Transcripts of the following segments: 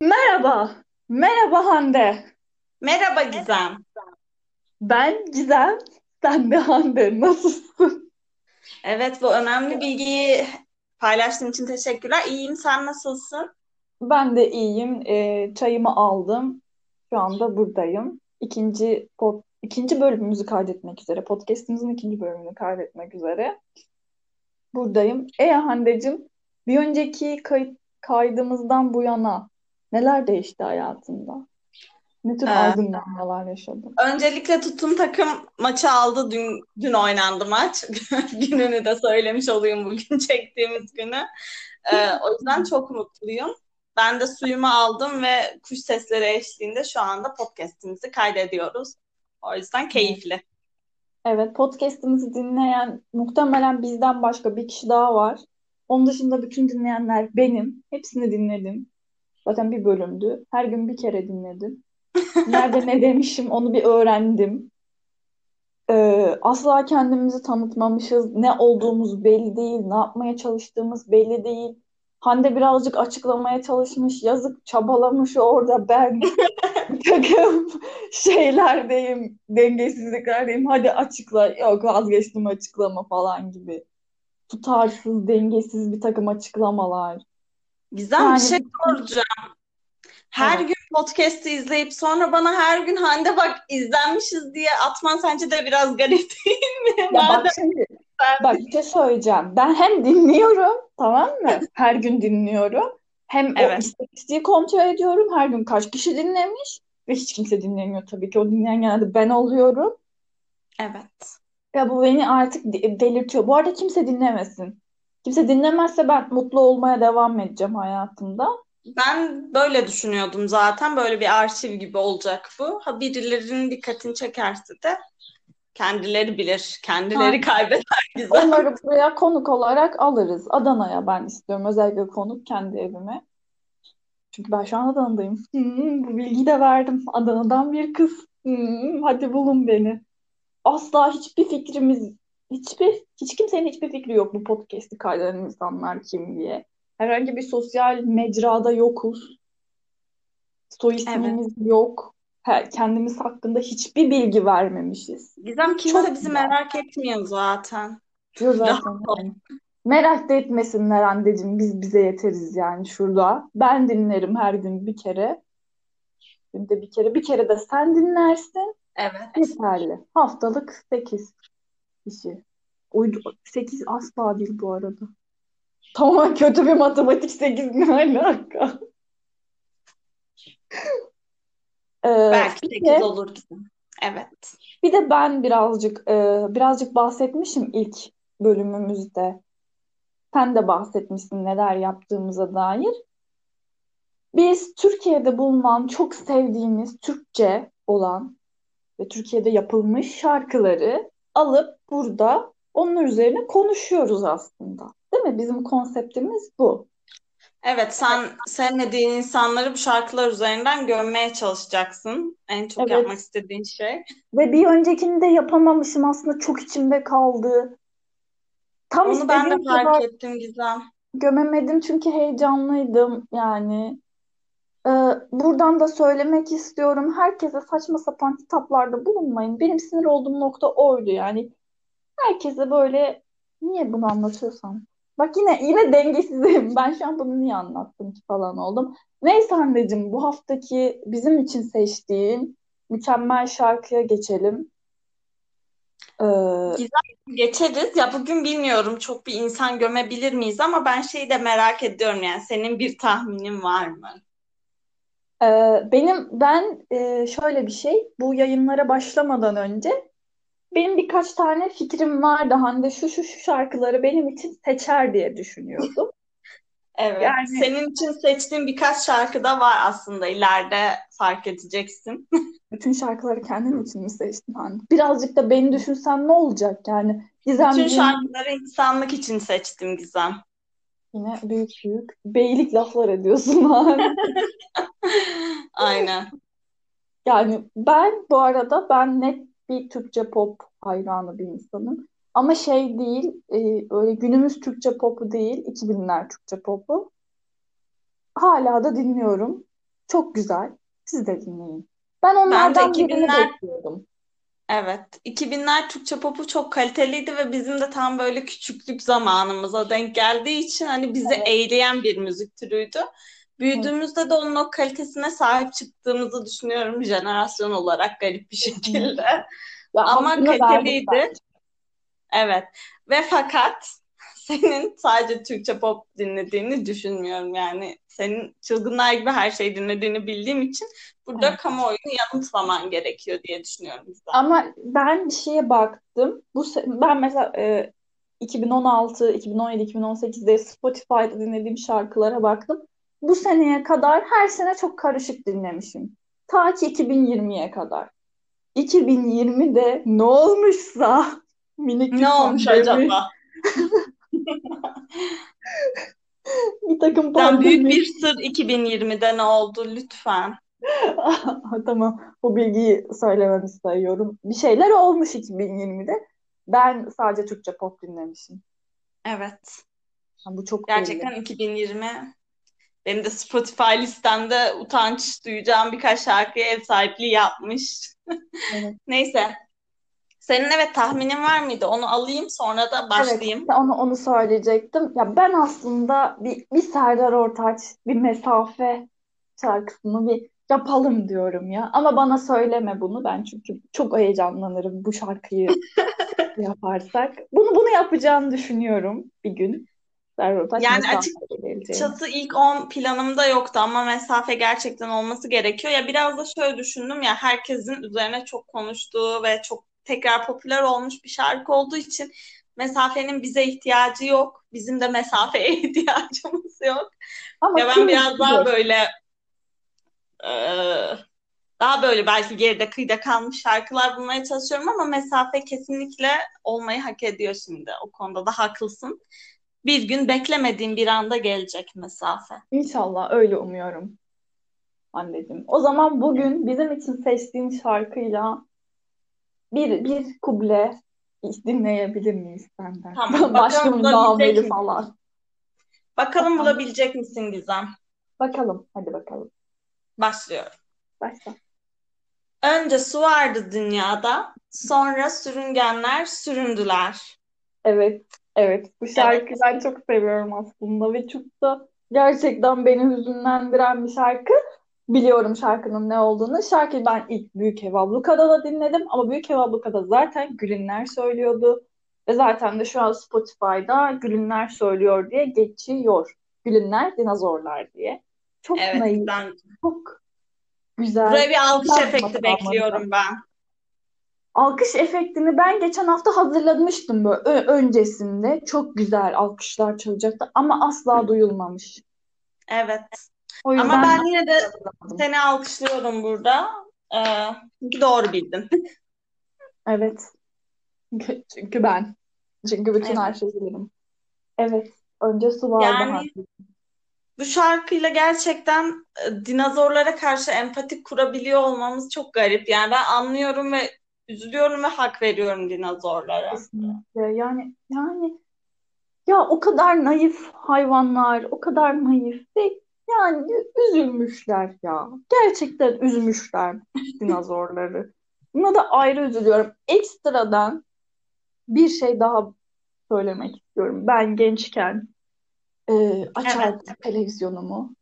Merhaba. Merhaba Hande. Merhaba Gizem. Ben Gizem. Sen de Hande. Nasılsın? Evet, bu önemli bilgiyi paylaştığın için teşekkürler. İyiyim, sen nasılsın? Ben de iyiyim. Ee, çayımı aldım. Şu anda buradayım. İkinci pod, ikinci bölümümüzü kaydetmek üzere. Podcast'imizin ikinci bölümünü kaydetmek üzere. Buradayım. E Hande'cim, bir önceki kayıt, kaydımızdan bu yana neler değişti hayatında? Ne tür Ee, aydınlanmalar yaşadın? öncelikle tuttuğum takım maçı aldı. Dün, dün oynandı maç. Gününü de söylemiş olayım bugün çektiğimiz günü. Ee, o yüzden çok mutluyum. Ben de suyumu aldım ve kuş sesleri eşliğinde şu anda podcast'imizi kaydediyoruz. O yüzden keyifli. Evet, podcast'imizi dinleyen muhtemelen bizden başka bir kişi daha var. Onun dışında bütün dinleyenler benim. Hepsini dinledim. Zaten bir bölümdü. Her gün bir kere dinledim. Nerede ne demişim onu bir öğrendim. Ee, asla kendimizi tanıtmamışız. Ne olduğumuz belli değil. Ne yapmaya çalıştığımız belli değil. Hande birazcık açıklamaya çalışmış. Yazık çabalamış orada. Ben takım şeylerdeyim. Dengesizliklerdeyim. Hadi açıkla. Yok vazgeçtim açıklama falan gibi. Tutarsız, dengesiz bir takım açıklamalar. Gizem bir Yani şey bütün... soracağım. Her Evet. gün podcast'ı izleyip sonra bana her gün Hande bak izlenmişiz diye atman sence de biraz garip değil mi? Ya bak Madem şimdi ben bak bir şey söyleyeceğim. Ben hem dinliyorum tamam mı? Her gün dinliyorum. Hem o evet istatistiği kontrol ediyorum. Her gün kaç kişi dinlemiş ve hiç kimse dinlemiyor tabii ki. O dinleyen genelde ben oluyorum. evet. Ya bu beni artık de- delirtiyor. Bu arada kimse dinlemesin. Kimse dinlemezse ben mutlu olmaya devam edeceğim hayatımda. Ben böyle düşünüyordum zaten. Böyle bir arşiv gibi olacak bu. Ha birilerinin dikkatini çekerse de kendileri bilir. Kendileri Aynen. kaybeder Gizem. Onları buraya konuk olarak alırız. Adana'ya ben istiyorum. Özellikle konuk kendi evime. Çünkü ben şu an Adana'dayım. Hmm, bu bilgiyi de verdim. Adana'dan bir kız. Hmm, hadi bulun beni. Asla hiçbir fikrimiz, hiçbir, hiç kimsenin hiçbir fikri yok bu podcast'i kaydeden insanlar kim diye. Herhangi bir sosyal mecrada yokuz. Soy Evet. ismimiz yok. He- kendimiz hakkında hiçbir bilgi vermemişiz. Gizem Çok kimse bizi güzel. merak etmiyor zaten. Diyor zaten yani. Merak da etmesinler anneciğim. Biz bize yeteriz yani şurada. Ben dinlerim her gün bir kere. Günde bir kere. Bir kere de sen dinlersin. Evet. Yeterli. Haftalık 8 kişi. Uydu 8 asla değil bu arada. Tamamen kötü bir matematik 8 ne alaka? Ee, Belki bir 8 de olur Gizem. Evet. bir de ben birazcık e, birazcık bahsetmişim ilk bölümümüzde. Sen de bahsetmişsin neler yaptığımıza dair. Biz Türkiye'de bulunan çok sevdiğimiz Türkçe olan ve Türkiye'de yapılmış şarkıları alıp burada onun üzerine konuşuyoruz aslında. Değil mi? Bizim konseptimiz bu. Evet, sen sevmediğin insanları bu şarkılar üzerinden gömmeye çalışacaksın. En çok yapmak Evet. istediğin şey. Ve bir öncekini de yapamamışım aslında çok içimde kaldı. Tam Onu ben de fark kadar ettim Gizem. gömemedim çünkü heyecanlıydım yani. Ee, buradan da söylemek istiyorum. Herkese saçma sapan kitaplarda bulunmayın. Benim sinir olduğum nokta oydu yani. Herkese böyle niye bunu anlatıyorsam? Bak yine yine dengesizim. Ben şu an bunu niye anlattım ki falan oldum. Neyse anneciğim bu haftaki bizim için seçtiğin mükemmel şarkıya geçelim. Ee, Gizem geçeriz. Ya bugün bilmiyorum çok bir insan gömebilir miyiz ama ben şeyi de merak ediyorum yani senin bir tahminin var mı? E, benim ben e, şöyle bir şey bu yayınlara başlamadan önce benim birkaç tane fikrim vardı Hande şu şu şu şarkıları benim için seçer diye düşünüyordum. Evet. Yani Senin için seçtiğim birkaç şarkı da var aslında ileride fark edeceksin. bütün şarkıları kendin için mi seçtin Hande? Birazcık da beni düşünsen ne olacak yani? Bütün Gizemciğim şarkıları insanlık için seçtim Gizem. Yine büyük büyük beylik laflar ediyorsun Hande. Aynen. Yani ben bu arada ben net bir Türkçe pop hayranı bir insanım. Ama şey değil, e, öyle günümüz Türkçe popu değil, 2000'ler Türkçe popu. Hala da dinliyorum. Çok güzel. Siz de dinleyin. Ben onlardan Bence birini 2000'ler bekliyorum. Evet. 2000'ler Türkçe popu çok kaliteliydi ve bizim de tam böyle küçüklük zamanımıza denk geldiği için hani bizi Evet. eğleyen bir müzik türüydü. Büyüdüğümüzde de onun o kalitesine sahip çıktığımızı düşünüyorum jenerasyon olarak garip bir şekilde. Ya Ama kaliteliydi. Evet. Ve fakat senin sadece Türkçe pop dinlediğini düşünmüyorum yani. Senin çılgınlar gibi her şeyi dinlediğini bildiğim için burada Evet. kamuoyunu yanıltmaman gerekiyor diye düşünüyorum bizden. Ama ben bir şeye baktım. Bu ben mesela e, 2016, 2017, 2018'de Spotify'da dinlediğim şarkılara baktım. Bu seneye kadar her sene çok karışık dinlemişim. Ta ki 2020'ye kadar. 2020'de ne olmuşsa minik Ne olmuş pandemi, acaba? bir takım Sen büyük pandemi. bir sır 2020'de ne oldu lütfen. Tamam, bu bilgiyi söylememi sayıyorum. Bir şeyler olmuş 2020'de. Ben sadece Türkçe pop dinlemişim. Evet. Ha, Bu çok belli. Gerçekten 2020 benim de Spotify listemde utanç duyacağım birkaç şarkıya ev sahipliği yapmış. Evet. Neyse. Senin evet tahminin var mıydı? Onu alayım sonra da Evet, başlayayım. işte onu onu söyleyecektim. Ya ben aslında bir, bir Serdar Ortaç, bir Mesafe şarkısını bir yapalım diyorum ya. Ama bana söyleme bunu ben çünkü çok heyecanlanırım bu şarkıyı yaparsak. Bunu bunu yapacağını düşünüyorum bir gün. Serdar Ortaç Yani açıkçası ilk 10 planımda yoktu ama mesafe gerçekten olması gerekiyor. Ya biraz da şöyle düşündüm ya herkesin üzerine çok konuştuğu ve çok tekrar popüler olmuş bir şarkı olduğu için mesafenin bize ihtiyacı yok. Bizim de mesafeye ihtiyacımız yok. Ama Ya ben biraz daha bilir? böyle eee, daha böyle belki geride kıyıda kalmış şarkılar bulmaya çalışıyorum ama mesafe kesinlikle olmayı hak ediyor şimdi. O konuda da haklısın. Bir gün beklemediğim bir anda gelecek mesafe. İnşallah öyle umuyorum anneciğim. O zaman bugün bizim için seçtiğin şarkıyla bir bir kuble dinleyebilir miyiz senden? Tamam, nameli misin? falan. Bakalım bulabilecek misin Gizem? Bakalım, hadi bakalım. Başlıyorum. Başla. Önce su vardı dünyada, sonra sürüngenler süründüler. Evet, evet. Bu Evet, şarkıyı ben çok seviyorum aslında ve çok da gerçekten beni hüzünlendiren bir şarkı. Biliyorum şarkının ne olduğunu. Şarkıyı ben ilk Büyük Ev Abluka'da da dinledim ama Büyük Ev Abluka'da zaten Gülünler söylüyordu. Ve zaten de şu an Spotify'da Gülünler söylüyor diye geçiyor. Gülünler Dinozorlar diye. Çok evet naif, ben çok güzel, buraya bir alkış güzel efekti bekliyorum ben. Alkış efektini ben geçen hafta hazırlamıştım böyle ö- öncesinde. Çok güzel alkışlar çalacaktı ama asla duyulmamış. Evet. O Ama yüzden ben yine de seni alkışlıyorum burada. Ee, çünkü doğru bildin. Evet. Çünkü ben. Çünkü bütün her Evet. şeyi bilirim. Evet. Önce su vardı Yani bu şarkıyla gerçekten e, dinozorlara karşı empati kurabiliyor olmamız çok garip. Yani ben anlıyorum ve üzülüyorum ve hak veriyorum dinozorlara. Kesinlikle. Yani yani ya o kadar naif hayvanlar, o kadar naif ve yani üzülmüşler ya. Gerçekten üzmüşler dinozorları. Buna da ayrı üzülüyorum. Ekstradan bir şey daha söylemek istiyorum. Ben gençken e, Evet. açardım televizyonumu.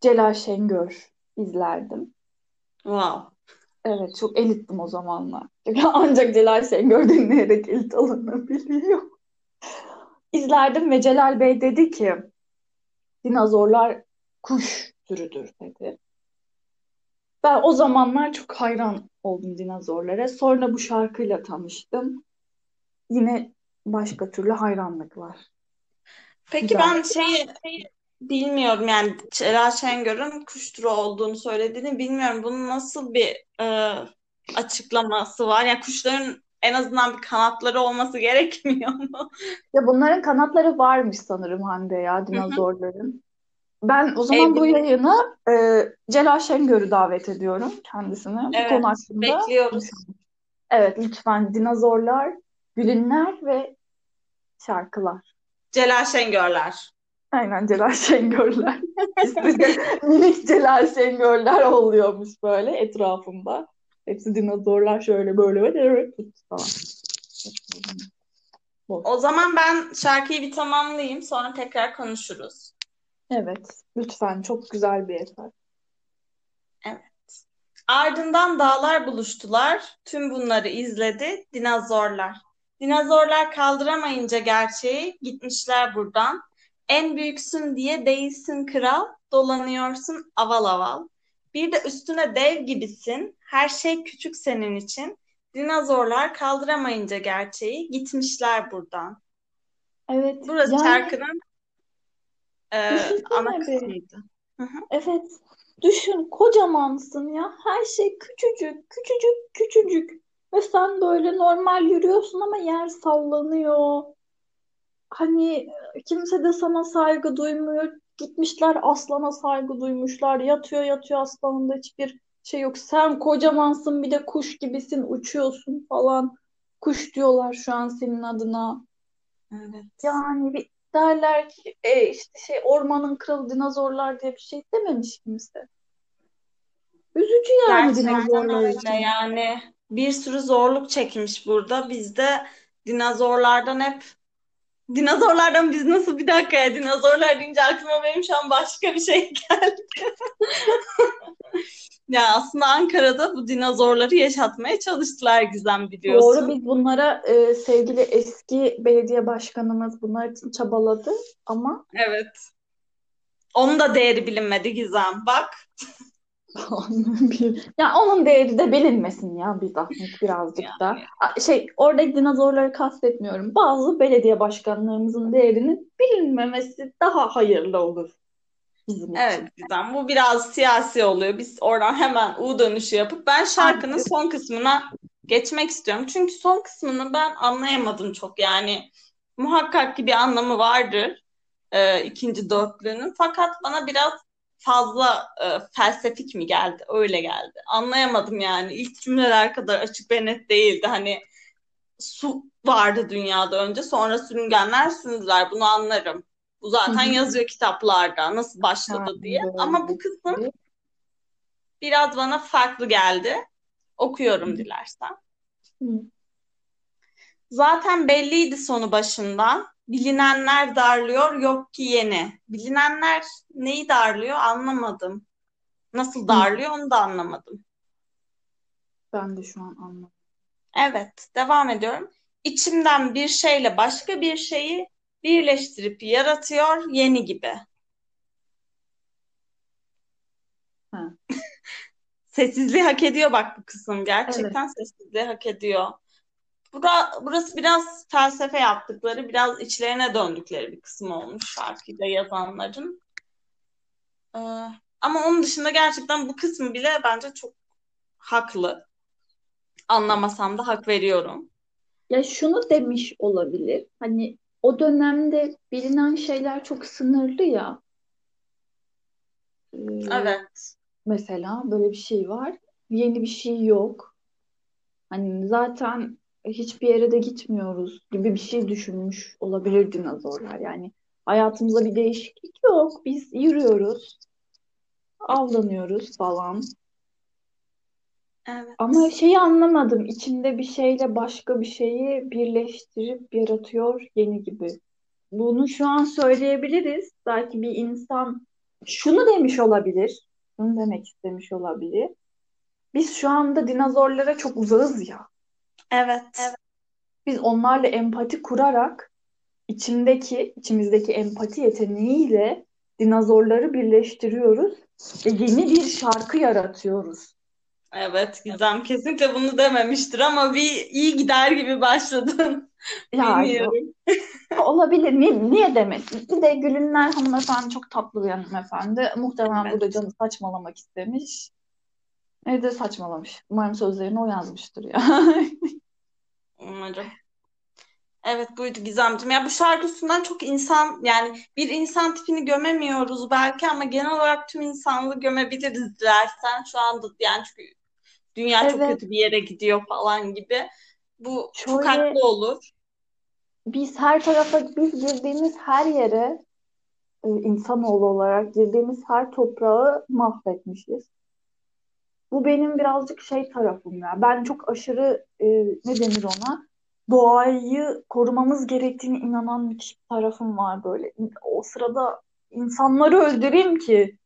Celal Şengör izlerdim. Wow. Evet çok elittim o zamanlar. Ancak Celal Şengör dinleyerek elit alınabiliyor. İzlerdim ve Celal Bey dedi ki dinozorlar kuş türüdür dedi. Ben o zamanlar çok hayran oldum dinozorlara. Sonra bu şarkıyla tanıştım. Yine başka türlü hayranlık var. Peki Güzel. ben şeyi bilmiyorum yani Celal Şengör'ün kuş türü olduğunu söylediğini bilmiyorum. Bunun nasıl bir e, açıklaması var? Yani kuşların en azından bir kanatları olması gerekmiyor mu? Ya bunların kanatları varmış sanırım Hande ya Hı hı. Ben o zaman bu Evrim. yayına e, Celal Şengör'ü davet ediyorum kendisine. Bu Evet, konu hakkında bekliyoruz. Evet lütfen dinozorlar, gülünler ve şarkılar. Celal Şengörler. Aynen Celal Şengörler. Minik Celal Şengörler oluyormuş böyle etrafımda. Hepsi dinozorlar şöyle böyle böyle falan. O zaman ben şarkıyı bir tamamlayayım. Sonra tekrar konuşuruz. Evet. Lütfen. Çok güzel bir eser. Evet. Ardından dağlar buluştular. Tüm bunları izledi dinozorlar. Dinozorlar kaldıramayınca gerçeği gitmişler buradan. En büyüksün diye değilsin kral, dolanıyorsun aval aval. Bir de üstüne dev gibisin, her şey küçük senin için. Dinozorlar kaldıramayınca gerçeği gitmişler buradan. Evet. Burası yani... şarkının e, ana kısmıydı. Evet. Düşün kocamansın ya. Her şey küçücük, küçücük, küçücük. Ve sen böyle normal yürüyorsun ama yer sallanıyor. Hani kimse de sana saygı duymuyor. Gitmişler aslana saygı duymuşlar. Yatıyor yatıyor aslanında hiçbir şey yok. Sen kocamansın bir de kuş gibisin uçuyorsun falan. Kuş diyorlar şu an senin adına. Evet. Yani bir derler ki e, işte şey ormanın kralı dinozorlar diye bir şey dememiş kimse. Üzücü yani Gerçekten dinozorlar öyle için. yani. Bir sürü zorluk çekmiş burada. Biz de dinozorlardan hep Dinozorlardan biz nasıl bir dakika ya dinozorlar deyince aklıma benim şu an başka bir şey geldi. ya aslında Ankara'da bu dinozorları yaşatmaya çalıştılar Gizem biliyorsun. Doğru biz bunlara e, sevgili eski belediye başkanımız bunlar için çabaladı ama. Evet. Onun da değeri bilinmedi Gizem. Bak. ya onun değeri de bilinmesin ya bir zahmet birazcık yani. da. Şey oradaki dinozorları kastetmiyorum. Bazı belediye başkanlarımızın değerinin bilinmemesi daha hayırlı olur. Bizim evet için. Gizem bu biraz siyasi oluyor. Biz oradan hemen U dönüşü yapıp ben şarkının son kısmına geçmek istiyorum. Çünkü son kısmını ben anlayamadım çok yani. Muhakkak ki bir anlamı vardır e, ikinci dörtlüğünün. Fakat bana biraz fazla e, felsefik mi geldi? Öyle geldi. Anlayamadım yani. İlk cümleler kadar açık ve net değildi. Hani su vardı dünyada önce sonra sürüngenler sündüler. Bunu anlarım. Bu zaten yazıyor kitaplarda nasıl başladı diye. Ama bu kısım biraz bana farklı geldi. Okuyorum dilersen. Zaten belliydi sonu başından. Bilinenler darlıyor, yok ki yeni. Bilinenler neyi darlıyor anlamadım. Nasıl darlıyor onu da anlamadım. Ben de şu an anlamadım. Evet, devam ediyorum. İçimden bir şeyle başka bir şeyi birleştirip yaratıyor yeni gibi. Ha. Sessizliği hak ediyor bak bu kısım. Gerçekten evet. sessizliği hak ediyor. Bura, burası biraz felsefe yaptıkları, biraz içlerine döndükleri bir kısım olmuş şarkıyı yazanların. Ee, ama onun dışında gerçekten bu kısmı bile bence çok haklı. Anlamasam da hak veriyorum. Ya şunu demiş olabilir. Hani o dönemde bilinen şeyler çok sınırlı ya. Ee, evet. Mesela böyle bir şey var. Yeni bir şey yok. Hani zaten hiçbir yere de gitmiyoruz gibi bir şey düşünmüş olabilir dinozorlar. Yani hayatımızda bir değişiklik yok. Biz yürüyoruz, avlanıyoruz falan. Evet. Ama şeyi anlamadım. İçinde bir şeyle başka bir şeyi birleştirip yaratıyor yeni gibi. Bunu şu an söyleyebiliriz. Belki bir insan şunu demiş olabilir. Şunu demek istemiş olabilir. Biz şu anda dinozorlara çok uzağız ya. Evet. evet. Biz onlarla empati kurarak içindeki, içimizdeki empati yeteneğiyle dinozorları birleştiriyoruz ve yeni bir şarkı yaratıyoruz. Evet Gizem kesinlikle bunu dememiştir ama bir iyi gider gibi başladın. Ya, Bilmiyorum. olabilir. Niye, niye demesin? Bir de Gülünler hanımefendi çok tatlı bir hanımefendi. Muhtemelen evet. burada canı saçmalamak istemiş. Evde saçmalamış. Umarım sözlerini o yazmıştır ya. Umarım. Evet buydu Gizemciğim. Ya bu şarkı üstünden çok insan yani bir insan tipini gömemiyoruz belki ama genel olarak tüm insanlığı gömebiliriz dilersen. Şu anda yani çünkü dünya evet. çok kötü bir yere gidiyor falan gibi. Bu Şöyle, çok haklı olur. Biz her tarafa biz girdiğimiz her yere e, insanoğlu olarak girdiğimiz her toprağı mahvetmişiz. Bu benim birazcık şey tarafım ya. Ben çok aşırı e, ne denir ona? Doğayı korumamız gerektiğine inanan müthiş bir tarafım var böyle. O sırada insanları öldüreyim ki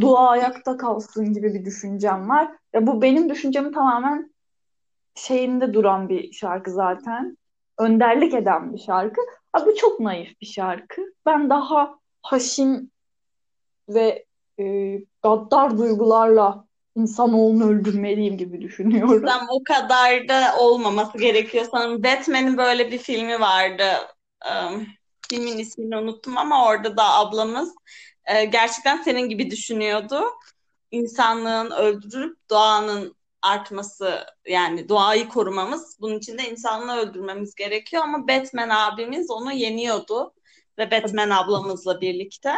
doğa ayakta kalsın gibi bir düşüncem var. Ya bu benim düşüncemi tamamen şeyinde duran bir şarkı zaten. Önderlik eden bir şarkı. Abi çok naif bir şarkı. Ben daha haşin ve e, gaddar duygularla insanoğlunu öldürmeliyim gibi düşünüyorum. Tam o kadar da olmaması gerekiyor sanırım. Batman'in böyle bir filmi vardı. Um, filmin ismini unuttum ama orada da ablamız e, gerçekten senin gibi düşünüyordu. İnsanlığın öldürüp doğanın artması yani doğayı korumamız bunun için de insanlığı öldürmemiz gerekiyor ama Batman abimiz onu yeniyordu ve Batman ablamızla birlikte.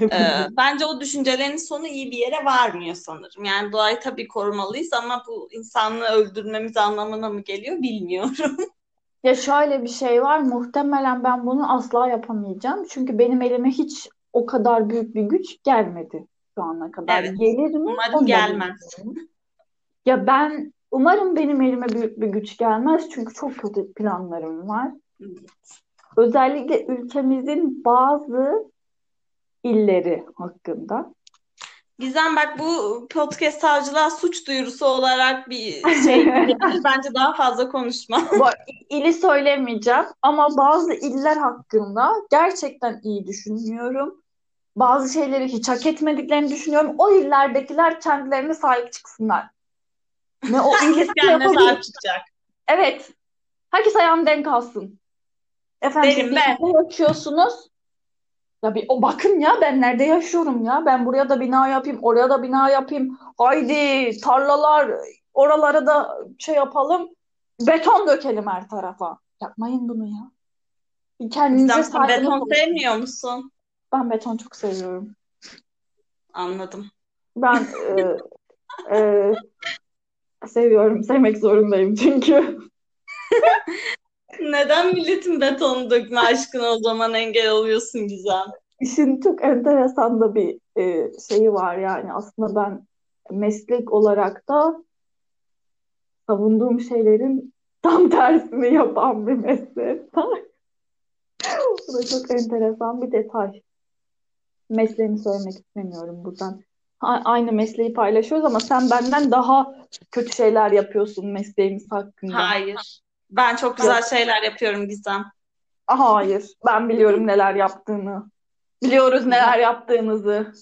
Ee, bence o düşüncelerin sonu iyi bir yere varmıyor sanırım. Yani doğayı tabii korumalıyız ama bu insanlığı öldürmemiz anlamına mı geliyor bilmiyorum. Ya şöyle bir şey var. Muhtemelen ben bunu asla yapamayacağım. Çünkü benim elime hiç o kadar büyük bir güç gelmedi şu ana kadar. Evet. Gelir mi? Umarım gelmez. Ya ben umarım benim elime büyük bir güç gelmez. Çünkü çok kötü planlarım var. Özellikle ülkemizin bazı illeri hakkında. Gizem bak bu podcast savcılığa suç duyurusu olarak bir şey bence daha fazla konuşma. Bu ili söylemeyeceğim ama bazı iller hakkında gerçekten iyi düşünüyorum. Bazı şeyleri hiç hak etmediklerini düşünüyorum. O illerdekiler kendilerine sahip çıksınlar. Ne o kendine yapabilir. sahip çıkacak. Evet. Herkes ayağını denk alsın. Efendim Benim siz ben. yaşıyorsunuz. Ya bir o bakın ya ben nerede yaşıyorum ya? Ben buraya da bina yapayım, oraya da bina yapayım. Haydi tarlalar, oralara da şey yapalım. Beton dökelim her tarafa. Yapmayın bunu ya. Kendinize Gizem sen saygınız beton olsun. sevmiyor musun? Ben beton çok seviyorum. Anladım. Ben e, e, seviyorum, sevmek zorundayım çünkü. Neden milletin betonu dökme aşkına o zaman engel oluyorsun Gizem? İşin çok enteresan da bir e, şeyi var yani aslında ben meslek olarak da savunduğum şeylerin tam tersini yapan bir meslek. Bu da çok enteresan bir detay. Mesleğimi söylemek istemiyorum buradan. A- aynı mesleği paylaşıyoruz ama sen benden daha kötü şeyler yapıyorsun mesleğimiz hakkında. Hayır. Ben çok güzel şeyler yapıyorum Gizem. Hayır, ben biliyorum neler yaptığını. Biliyoruz neler yaptığınızı.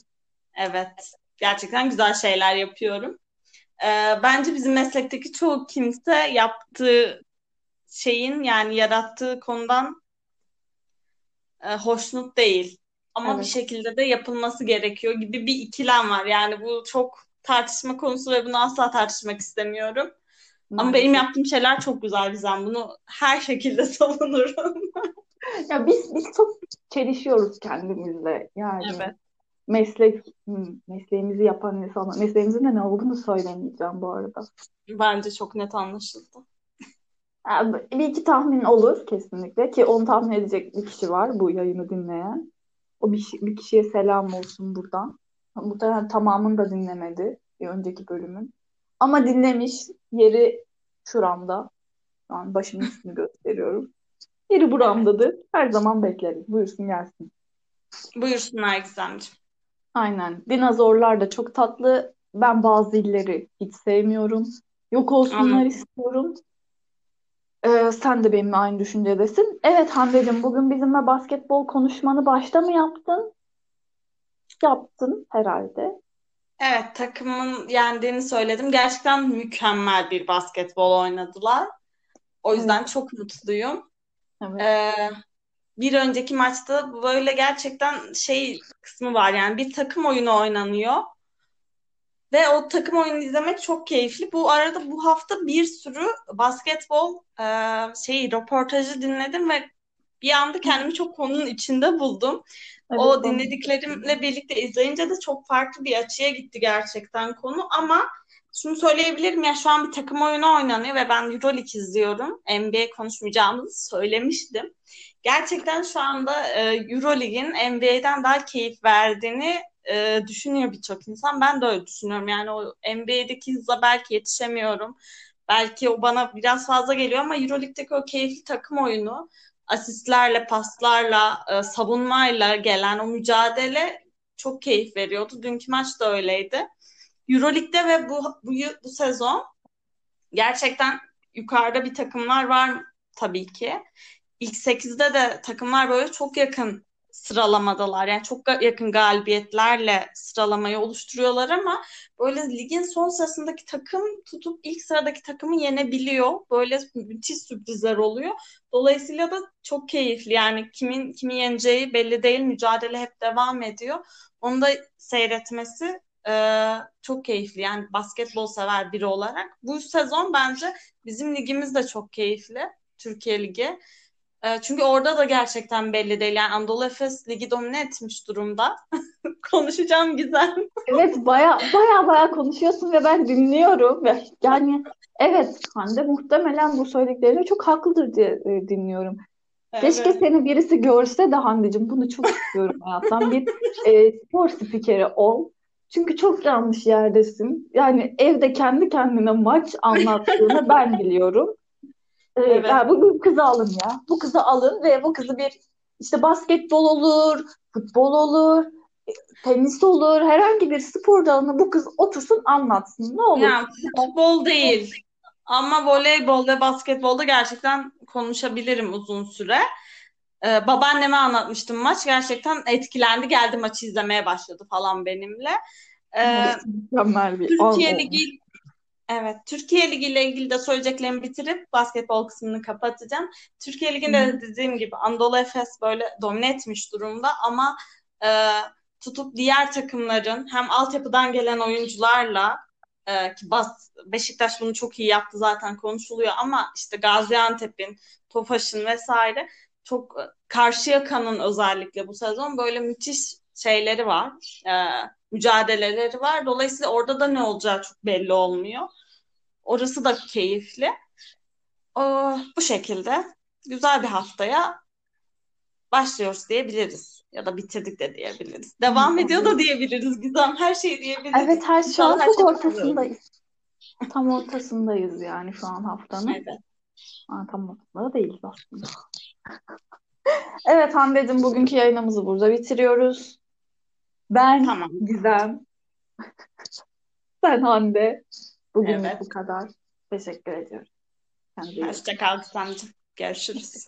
Evet. Gerçekten güzel şeyler yapıyorum. Ee, bence bizim meslekteki çoğu kimse yaptığı şeyin yani yarattığı konudan e, hoşnut değil. Ama bir Evet. şekilde de yapılması gerekiyor gibi bir ikilem var. Yani bu çok tartışma konusu ve bunu asla tartışmak istemiyorum. Ama benim Maalesef. yaptığım şeyler çok güzel Gizem. Bunu her şekilde savunurum. Ya biz biz çok çelişiyoruz kendimizle. Yani Evet. meslek mesleğimizi yapan insanlar mesleğimizin de ne olduğunu söylemeyeceğim bu arada. Bence çok net anlaşıldı. Yani bir iki tahmin olur kesinlikle ki onu tahmin edecek bir kişi var bu yayını dinleyen. O bir, bir kişiye selam olsun buradan. Muhtemelen tamamını da dinlemedi bir önceki bölümün. Ama dinlemiş yeri şuramda. Şu an başımın üstünü gösteriyorum. Yeri buramdadır. Her zaman bekleriz. Buyursun gelsin. Buyursunlar Gizemciğim. Aynen. Dinozorlar da çok tatlı. Ben bazı illeri hiç sevmiyorum. Yok olsunlar Anladım. istiyorum. Ee, sen de benimle aynı düşüncedesin. Evet Hande'cim bugün bizimle basketbol konuşmanı başta mı yaptın? Yaptın herhalde. Evet, takımın yendiğini söyledim. Gerçekten mükemmel bir basketbol oynadılar. O Evet. yüzden çok mutluyum. Evet. Ee, bir önceki maçta böyle gerçekten şey kısmı var yani bir takım oyunu oynanıyor ve o takım oyunu izlemek çok keyifli. Bu arada bu hafta bir sürü basketbol e, şey röportajı dinledim ve bir anda kendimi çok konunun içinde buldum. Evet, o dinlediklerimle birlikte izleyince de çok farklı bir açıya gitti gerçekten konu ama şunu söyleyebilirim ya şu an bir takım oyunu oynanıyor ve ben Euroleague izliyorum. NBA konuşmayacağımızı söylemiştim. Gerçekten şu anda e, Euroleague'in NBA'den daha keyif verdiğini e, düşünüyor birçok insan. Ben de öyle düşünüyorum. Yani o NBA'deki hızla belki yetişemiyorum. Belki o bana biraz fazla geliyor ama Euroleague'deki o keyifli takım oyunu asistlerle, paslarla, e, savunmayla gelen o mücadele çok keyif veriyordu. Dünkü maç da öyleydi. Euroleague'de ve bu, bu, bu sezon gerçekten yukarıda bir takımlar var tabii ki. İlk 8'de de takımlar böyle çok yakın sıralamadalar. Yani çok yakın galibiyetlerle sıralamayı oluşturuyorlar ama böyle ligin son sırasındaki takım tutup ilk sıradaki takımı yenebiliyor. Böyle müthiş sürprizler oluyor. Dolayısıyla da çok keyifli. Yani kimin kimi yeneceği belli değil. Mücadele hep devam ediyor. Onu da seyretmesi e, çok keyifli. Yani basketbol sever biri olarak. Bu sezon bence bizim ligimiz de çok keyifli. Türkiye Ligi. E, çünkü orada da gerçekten belli değil. Yani Anadolu Efes ligi domine etmiş durumda. Konuşacağım güzel. Evet baya baya baya konuşuyorsun ve ben dinliyorum yani evet Hande muhtemelen bu söylediklerine çok haklıdır diye e, dinliyorum. Keşke Evet. seni birisi görse de Hande'cim bunu çok istiyorum hayattan. Bir e, spor spikeri ol. Çünkü çok yanlış yerdesin. Yani evde kendi kendine maç anlattığını ben biliyorum. Evet. yani bu, kızı alın ya. Bu kızı alın ve bu kızı bir işte basketbol olur, futbol olur, e, tenis olur, herhangi bir spor dalını bu kız otursun anlatsın. Ne olur. Yani futbol değil. Ama voleybol ve basketbolda gerçekten konuşabilirim uzun süre. Ee, babaanneme anlatmıştım maç. Gerçekten etkilendi. Geldi maçı izlemeye başladı falan benimle. Ee, Mükemmel bir Türkiye Ligi Evet, Türkiye Ligi ile ilgili de söyleyeceklerimi bitirip basketbol kısmını kapatacağım. Türkiye Ligi'nde de dediğim gibi Anadolu Efes böyle domine etmiş durumda ama e, tutup diğer takımların hem altyapıdan gelen oyuncularla e, ki Bas, Beşiktaş bunu çok iyi yaptı zaten konuşuluyor ama işte Gaziantep'in, Tofaş'ın vesaire çok Karşıyaka'nın özellikle bu sezon böyle müthiş şeyleri var. E, mücadeleleri var. Dolayısıyla orada da ne olacağı çok belli olmuyor. Orası da keyifli. O, bu şekilde güzel bir haftaya başlıyoruz diyebiliriz. Ya da bitirdik de diyebiliriz. Devam ediyor da diyebiliriz. Gizem her şeyi diyebiliriz. Evet her şu an İnşallah her çok şey ortasındayız. Tam ortasındayız yani şu an haftanın. Evet. Ha, tam ortasında değiliz aslında. Evet Hande'cim bugünkü yayınımızı burada bitiriyoruz. Ben Tamam. Gizem. Sen Hande. Bugünlük Evet. bu kadar. Teşekkür ediyorum. İyi bakın. Hoşça. Görüşürüz.